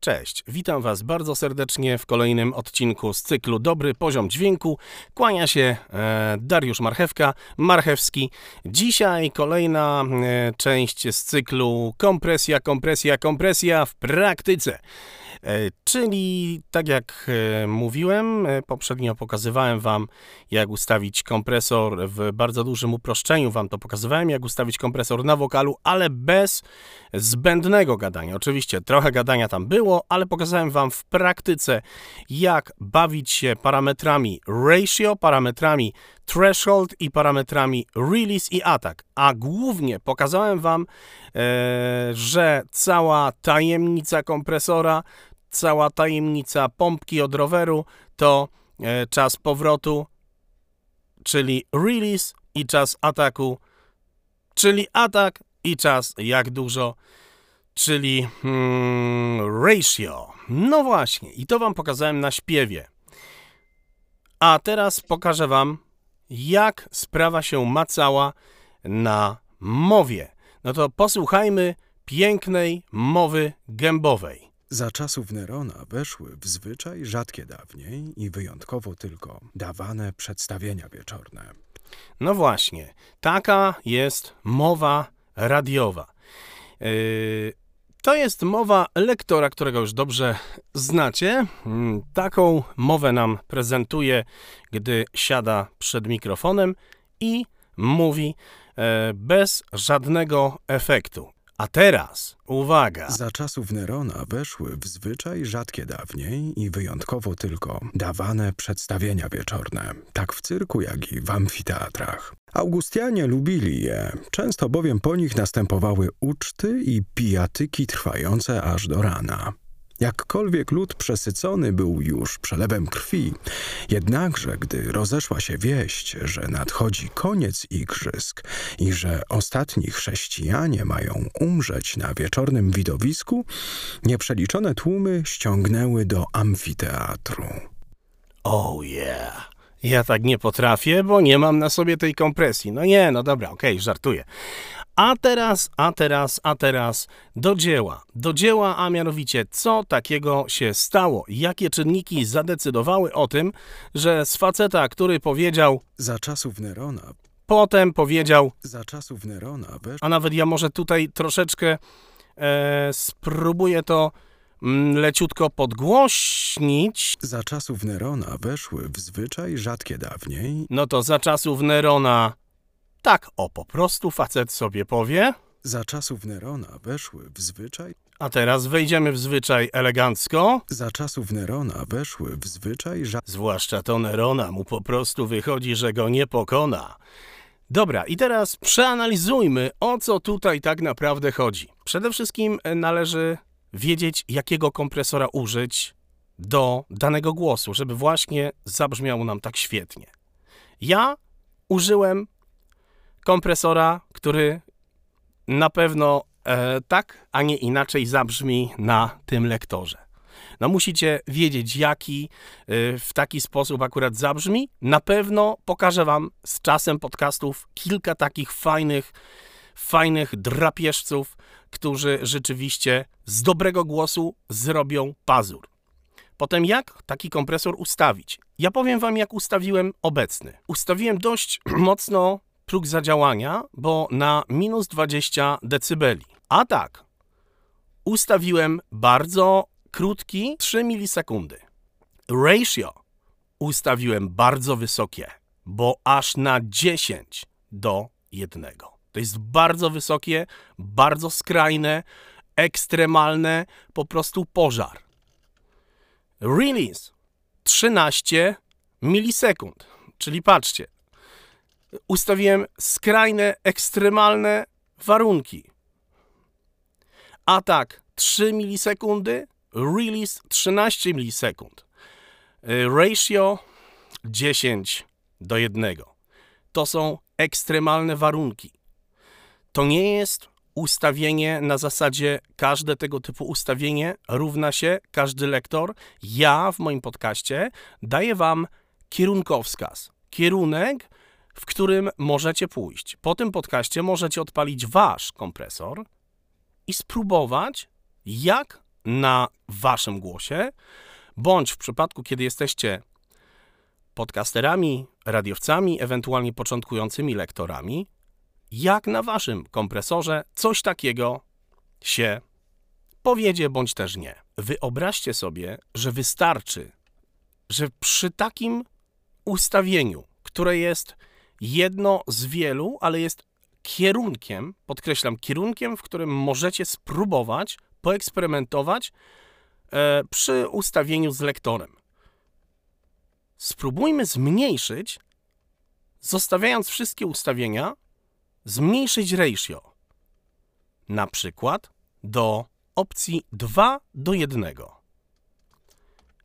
Cześć, witam Was bardzo serdecznie w kolejnym odcinku z cyklu Dobry Poziom Dźwięku. Kłania się e, Dariusz Marchewka, Marchewski. Dzisiaj kolejna e, część z cyklu Kompresja, kompresja, kompresja w praktyce. E, czyli, tak jak e, mówiłem, e, poprzednio pokazywałem Wam, jak ustawić kompresor w bardzo dużym uproszczeniu. Wam to pokazywałem, jak ustawić kompresor na wokalu, ale bez zbędnego gadania. Oczywiście trochę gadania tam było, ale pokazałem Wam w praktyce, jak bawić się parametrami ratio, parametrami threshold i parametrami release i attack. A głównie pokazałem Wam, e, że cała tajemnica kompresora cała tajemnica pompki od roweru to e, czas powrotu, czyli release i czas ataku, czyli atak i czas jak dużo, czyli hmm, ratio. No właśnie, i to Wam pokazałem na śpiewie. A teraz pokażę Wam, jak sprawa się macała na mowie. No to posłuchajmy pięknej mowy gębowej. Za czasów Nerona weszły w zwyczaj rzadkie dawniej i wyjątkowo tylko dawane przedstawienia wieczorne. No właśnie, taka jest mowa radiowa. Yy, to jest mowa lektora, którego już dobrze znacie. Mm, taką mowę nam prezentuje, gdy siada przed mikrofonem i mówi bez żadnego efektu. A teraz, uwaga! Za czasów Nerona weszły w zwyczaj rzadkie dawniej i wyjątkowo tylko dawane przedstawienia wieczorne, tak w cyrku, jak i w amfiteatrach. Augustianie lubili je, często bowiem po nich następowały uczty i pijatyki trwające aż do rana. Jakkolwiek lud przesycony był już przelewem krwi, jednakże gdy rozeszła się wieść, że nadchodzi koniec igrzysk i że ostatni chrześcijanie mają umrzeć na wieczornym widowisku, nieprzeliczone tłumy ściągnęły do amfiteatru. Oh yeah! Ja tak nie potrafię, bo nie mam na sobie tej kompresji. No nie, no dobra, okej, okay, żartuję. A teraz, a teraz, a teraz do dzieła. Do dzieła, a mianowicie co takiego się stało? Jakie czynniki zadecydowały o tym, że z faceta, który powiedział Za czasów Nerona, potem powiedział za czasów Nerona wesz... a nawet ja może tutaj troszeczkę e, spróbuję to mm, leciutko podgłośnić. Za czasów Nerona weszły w zwyczaj rzadkie dawniej No to za czasów Nerona tak o po prostu facet sobie powie. Za czasów Nerona weszły w zwyczaj A teraz wejdziemy w zwyczaj elegancko. Za czasów Nerona weszły w zwyczaj rzadkie Zwłaszcza to Nerona mu po prostu wychodzi, że go nie pokona. Dobra, i teraz przeanalizujmy, o co tutaj tak naprawdę chodzi. Przede wszystkim e, należy wiedzieć, jakiego kompresora użyć do danego głosu, żeby właśnie zabrzmiał nam tak świetnie. Ja użyłem kompresora, który na pewno e, tak, a nie inaczej zabrzmi na tym lektorze. No musicie wiedzieć, jaki e, w taki sposób akurat zabrzmi. Na pewno pokażę Wam z czasem podcastów kilka takich fajnych, fajnych drapieżców, którzy rzeczywiście z dobrego głosu zrobią pazur. Potem jak taki kompresor ustawić? Ja powiem Wam, jak ustawiłem obecny. Ustawiłem dość mocno próg zadziałania, bo na minus 20 dB. A tak, ustawiłem bardzo krótki 3 milisekundy. Ratio ustawiłem bardzo wysokie, bo aż na 10 do 1. To jest bardzo wysokie, bardzo skrajne, ekstremalne, po prostu pożar. Release 13 milisekund. Czyli patrzcie, ustawiłem skrajne, ekstremalne warunki. Atak 3 milisekundy, release 13 milisekund. Y, Ratio 10 do 1. To są ekstremalne warunki. To nie jest ustawienie na zasadzie każde tego typu ustawienie równa się każdy lektor. Ja w moim podcaście daję Wam kierunkowskaz. Kierunek, w którym możecie pójść. Po tym podcaście możecie odpalić wasz kompresor i spróbować, jak na waszym głosie, bądź w przypadku, kiedy jesteście podcasterami, radiowcami, ewentualnie początkującymi lektorami, jak na waszym kompresorze coś takiego się powiedzie bądź też nie. Wyobraźcie sobie, że wystarczy, że przy takim ustawieniu, które jest jedno z wielu, ale jest kierunkiem, podkreślam, kierunkiem, w którym możecie spróbować, poeksperymentować e, przy ustawieniu z lektorem. Spróbujmy zmniejszyć, zostawiając wszystkie ustawienia, zmniejszyć ratio. Na przykład do opcji 2 do 1.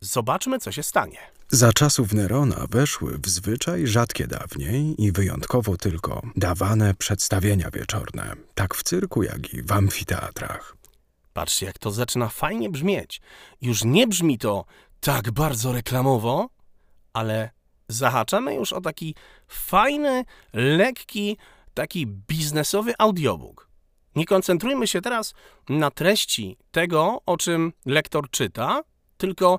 Zobaczmy, co się stanie. Za czasów Nerona weszły w zwyczaj rzadkie dawniej i wyjątkowo tylko dawane przedstawienia wieczorne, tak w cyrku, jak i w amfiteatrach. Patrzcie, jak to zaczyna fajnie brzmieć. Już nie brzmi to tak bardzo reklamowo, ale zahaczamy już o taki fajny, lekki, taki biznesowy audiobook. Nie koncentrujmy się teraz na treści tego, o czym lektor czyta, tylko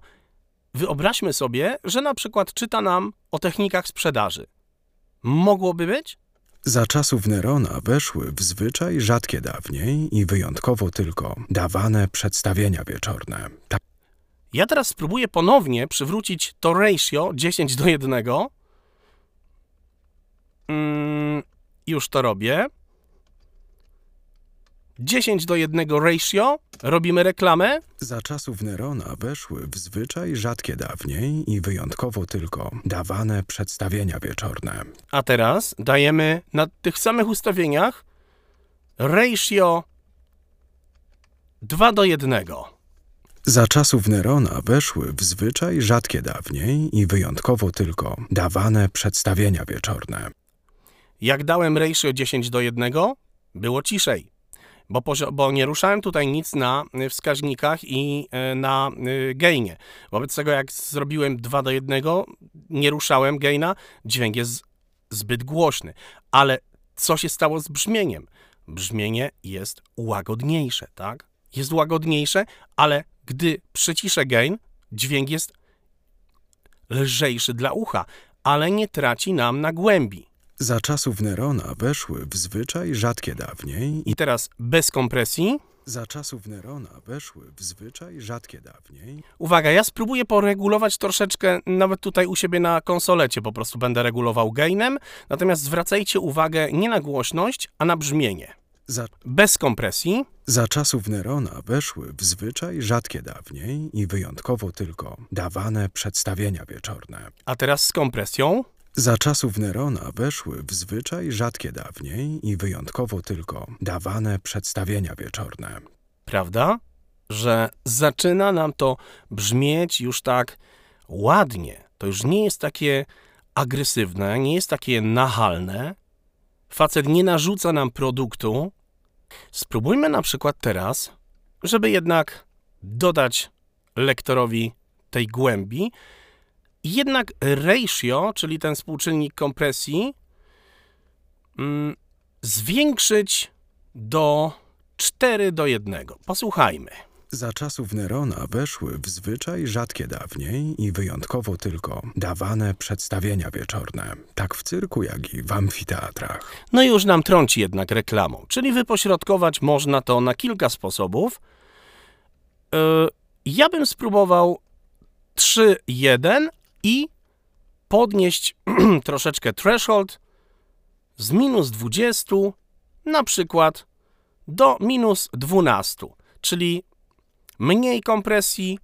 wyobraźmy sobie, że na przykład czyta nam o technikach sprzedaży. Mogłoby być? Za czasów Nerona weszły w zwyczaj rzadkie dawniej i wyjątkowo tylko dawane przedstawienia wieczorne, tak Ja teraz spróbuję ponownie przywrócić to ratio 10 do 1. Mm, już to robię. 10 do 1 ratio. Robimy reklamę. Za czasów Nerona weszły w zwyczaj rzadkie dawniej i wyjątkowo tylko dawane przedstawienia wieczorne, A teraz dajemy na tych samych ustawieniach ratio 2 do 1. Za czasów Nerona weszły w zwyczaj rzadkie dawniej i wyjątkowo tylko dawane przedstawienia wieczorne. Jak dałem ratio 10 do 1, było ciszej, bo, bo nie ruszałem tutaj nic na y, wskaźnikach i y, na y, gainie. Wobec tego, jak zrobiłem 2 do 1, nie ruszałem gaina, dźwięk jest zbyt głośny. Ale co się stało z brzmieniem? Brzmienie jest łagodniejsze, tak? Jest łagodniejsze, ale gdy przyciszę gain, dźwięk jest lżejszy dla ucha, ale nie traci nam na głębi. Za czasów Nerona weszły w zwyczaj rzadkie dawniej i teraz bez kompresji. za czasów Nerona weszły w zwyczaj rzadkie dawniej Uwaga, ja spróbuję poregulować troszeczkę, nawet tutaj u siebie na konsolecie po prostu będę regulował gainem, natomiast zwracajcie uwagę nie na głośność, a na brzmienie. za, Bez kompresji. za czasów Nerona weszły w zwyczaj rzadkie dawniej i wyjątkowo tylko dawane przedstawienia wieczorne. A teraz z kompresją. Za czasów Nerona weszły w zwyczaj rzadkie dawniej i wyjątkowo tylko dawane przedstawienia wieczorne. Prawda? Że zaczyna nam to brzmieć już tak ładnie. To już nie jest takie agresywne, nie jest takie nachalne. Facet nie narzuca nam produktu. Spróbujmy na przykład teraz, żeby jednak dodać lektorowi tej głębi, jednak ratio, czyli ten współczynnik kompresji, mm, zwiększyć do 4 do 1. Posłuchajmy. Za czasów Nerona weszły w zwyczaj rzadkie dawniej i wyjątkowo tylko dawane przedstawienia wieczorne, tak w cyrku, jak i w amfiteatrach. No już nam trąci jednak reklamą, czyli wypośrodkować można to na kilka sposobów. Yy, Ja bym spróbował 3-1 i podnieść troszeczkę threshold z minus 20 na przykład do minus 12, czyli mniej kompresji.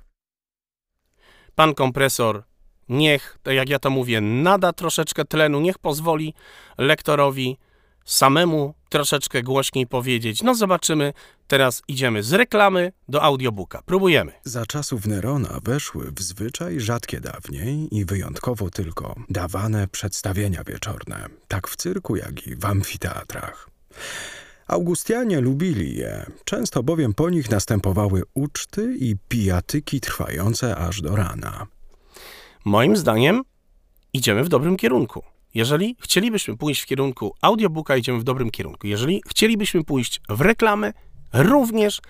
Pan kompresor niech, jak ja to mówię, nada troszeczkę tlenu, niech pozwoli lektorowi samemu troszeczkę głośniej powiedzieć. No zobaczymy. Teraz idziemy z reklamy do audiobooka. Próbujemy. Za czasów Nerona weszły w zwyczaj rzadkie dawniej i wyjątkowo tylko dawane przedstawienia wieczorne, tak w cyrku, jak i w amfiteatrach. Augustianie lubili je, często bowiem po nich następowały uczty i pijatyki trwające aż do rana. Moim zdaniem idziemy w dobrym kierunku. Jeżeli chcielibyśmy pójść w kierunku audiobooka, idziemy w dobrym kierunku. Jeżeli chcielibyśmy pójść w reklamy, również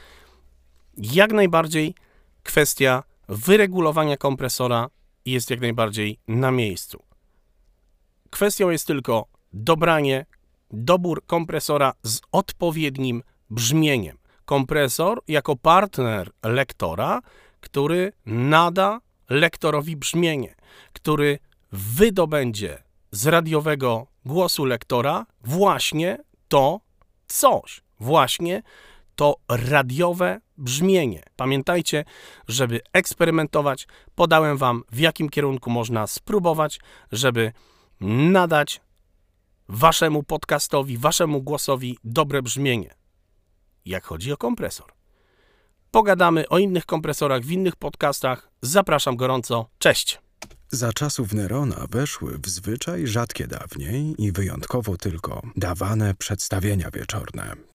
jak najbardziej kwestia wyregulowania kompresora jest jak najbardziej na miejscu. Kwestią jest tylko dobranie, dobór kompresora z odpowiednim brzmieniem. Kompresor jako partner lektora, który nada lektorowi brzmienie, który wydobędzie z radiowego głosu lektora właśnie to coś, właśnie to radiowe brzmienie. Pamiętajcie, żeby eksperymentować, podałem Wam, w jakim kierunku można spróbować, żeby nadać Waszemu podcastowi, Waszemu głosowi dobre brzmienie. Jak chodzi o kompresor. Pogadamy o innych kompresorach w innych podcastach. Zapraszam gorąco. Cześć! Za czasów Nerona weszły w zwyczaj rzadkie dawniej i wyjątkowo tylko dawane przedstawienia wieczorne.